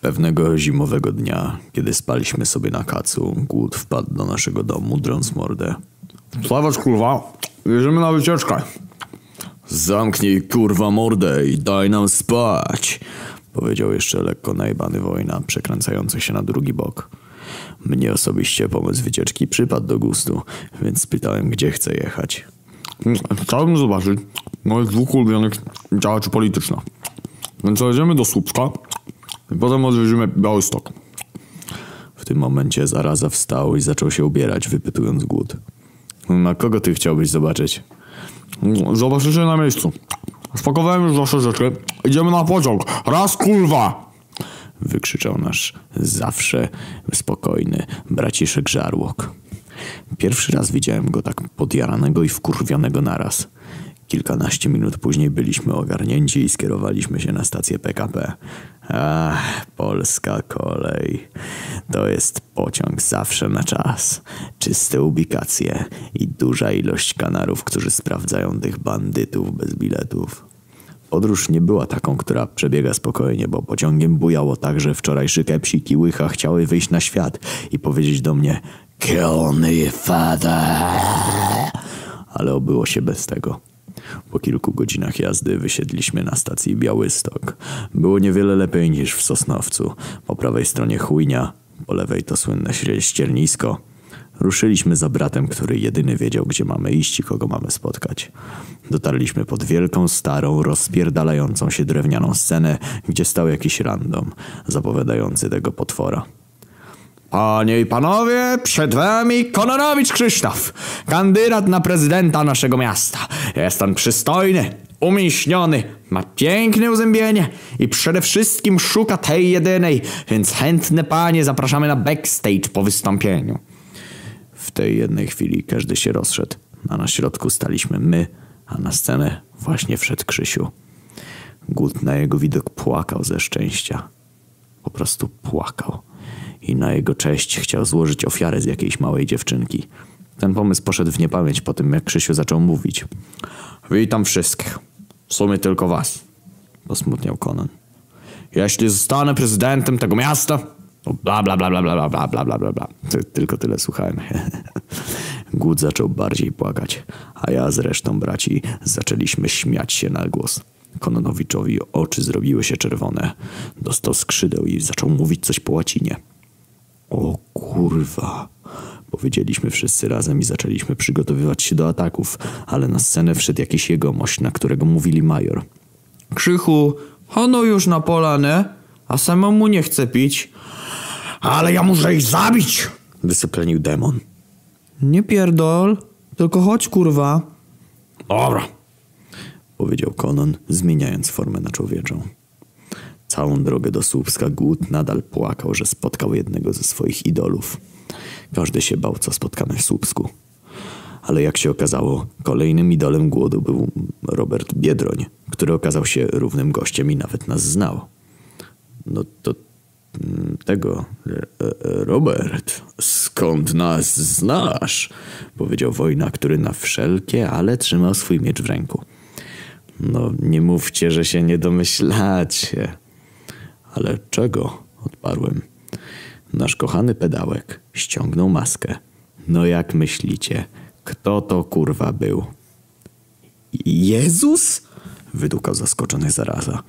Pewnego zimowego dnia, kiedy spaliśmy sobie na kacu, głód wpadł do naszego domu, drąc mordę. Wstawać kurwa, jedziemy na wycieczkę. Zamknij kurwa mordę i daj nam spać, powiedział jeszcze lekko najbany wojna, przekręcający się na drugi bok. Mnie osobiście pomysł wycieczki przypadł do gustu, więc spytałem, gdzie chcę jechać. Chciałbym zobaczyć moich dwóch ulubionych działaczy politycznych. Więc jedziemy do Słupska potem odwiedzimy Białystok. W tym momencie zaraza wstał i zaczął się ubierać, wypytując głód. Na kogo ty chciałbyś zobaczyć? Zobaczycie na miejscu. Spakowałem już nasze rzeczy. Idziemy na pociąg. Raz kurwa! wykrzyczał nasz zawsze spokojny braciszek Żarłok. Pierwszy raz widziałem go tak podjaranego i wkurwionego naraz. Kilkanaście minut później byliśmy ogarnięci i skierowaliśmy się na stację PKP. Ach, polska kolej. To jest pociąg zawsze na czas. Czyste ubikacje i duża ilość kanarów, którzy sprawdzają tych bandytów bez biletów. Podróż nie była taką, która przebiega spokojnie, bo pociągiem bujało tak, że wczorajszy kepsik i łycha chciały wyjść na świat i powiedzieć do mnie Kill me, father! Ale obyło się bez tego. Po kilku godzinach jazdy wysiedliśmy na stacji Białystok. Było niewiele lepiej niż w Sosnowcu. Po prawej stronie chujnia, po lewej to słynne ściernisko. Ruszyliśmy za bratem, który jedyny wiedział, gdzie mamy iść i kogo mamy spotkać. Dotarliśmy pod wielką, starą, rozpierdalającą się drewnianą scenę, gdzie stał jakiś random, zapowiadający tego potwora. Panie i panowie, przed wami Kononowicz Krzysztof, kandydat na prezydenta naszego miasta. Jest on przystojny, umięśniony, ma piękne uzębienie i przede wszystkim szuka tej jedynej, więc chętne panie zapraszamy na backstage po wystąpieniu. W tej jednej chwili każdy się rozszedł, a na środku staliśmy my, a na scenę właśnie wszedł Krzysiu. Głód na jego widok płakał ze szczęścia. Po prostu płakał. I na jego cześć chciał złożyć ofiarę z jakiejś małej dziewczynki. Ten pomysł poszedł w niepamięć po tym, jak Krzysiu zaczął mówić. Witam wszystkich. W sumie tylko was. Posmutniał Conan. Jeśli zostanę prezydentem tego miasta, to bla bla bla bla bla bla bla bla bla bla. Ty, tylko tyle słuchałem. Głód zaczął bardziej płakać, a ja z resztą braci zaczęliśmy śmiać się na głos. Kononowiczowi oczy zrobiły się czerwone. Dostał skrzydeł i zaczął mówić coś po łacinie. O kurwa, powiedzieliśmy wszyscy razem i zaczęliśmy przygotowywać się do ataków, ale na scenę wszedł jakiś jegomość, na którego mówili major. Krzychu, hono już na polanę, a samemu nie chce pić. Ale ja muszę ich zabić! Wysyplenił demon. Nie pierdol, tylko chodź kurwa. Dobra. Powiedział Konon, zmieniając formę na człowieczą. Całą drogę do Słupska Głód nadal płakał, że spotkał jednego ze swoich idolów. Każdy się bał, co spotkamy w Słupsku. Ale jak się okazało, kolejnym idolem Głodu był Robert Biedroń, który okazał się równym gościem i nawet nas znał. No to mm, tego, e, e, Robert, skąd nas znasz? Powiedział wojna, który na wszelkie, ale trzymał swój miecz w ręku. No, nie mówcie, że się nie domyślacie. Ale czego? Odparłem. Nasz kochany pedałek ściągnął maskę. No jak myślicie, kto to kurwa był? Jezus? Wydukał zaskoczony zaraza.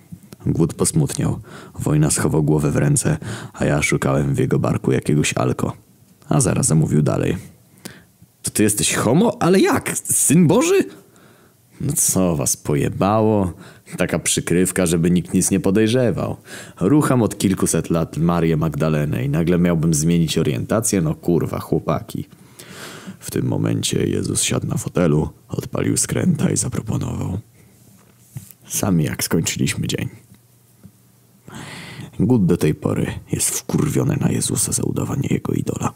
Głód posmutniał. Wojna schował głowę w ręce, a ja szukałem w jego barku jakiegoś alko. A zarazem mówił dalej. To ty jesteś homo? Ale jak? Syn Boży? No co was pojebało? Taka przykrywka, żeby nikt nic nie podejrzewał. Rucham od kilkuset lat Marię Magdalenę i nagle miałbym zmienić orientację? No kurwa, chłopaki. W tym momencie Jezus siadł na fotelu, odpalił skręta i zaproponował. Sami jak skończyliśmy dzień. Gut do tej pory jest wkurwiony na Jezusa za udawanie jego idola.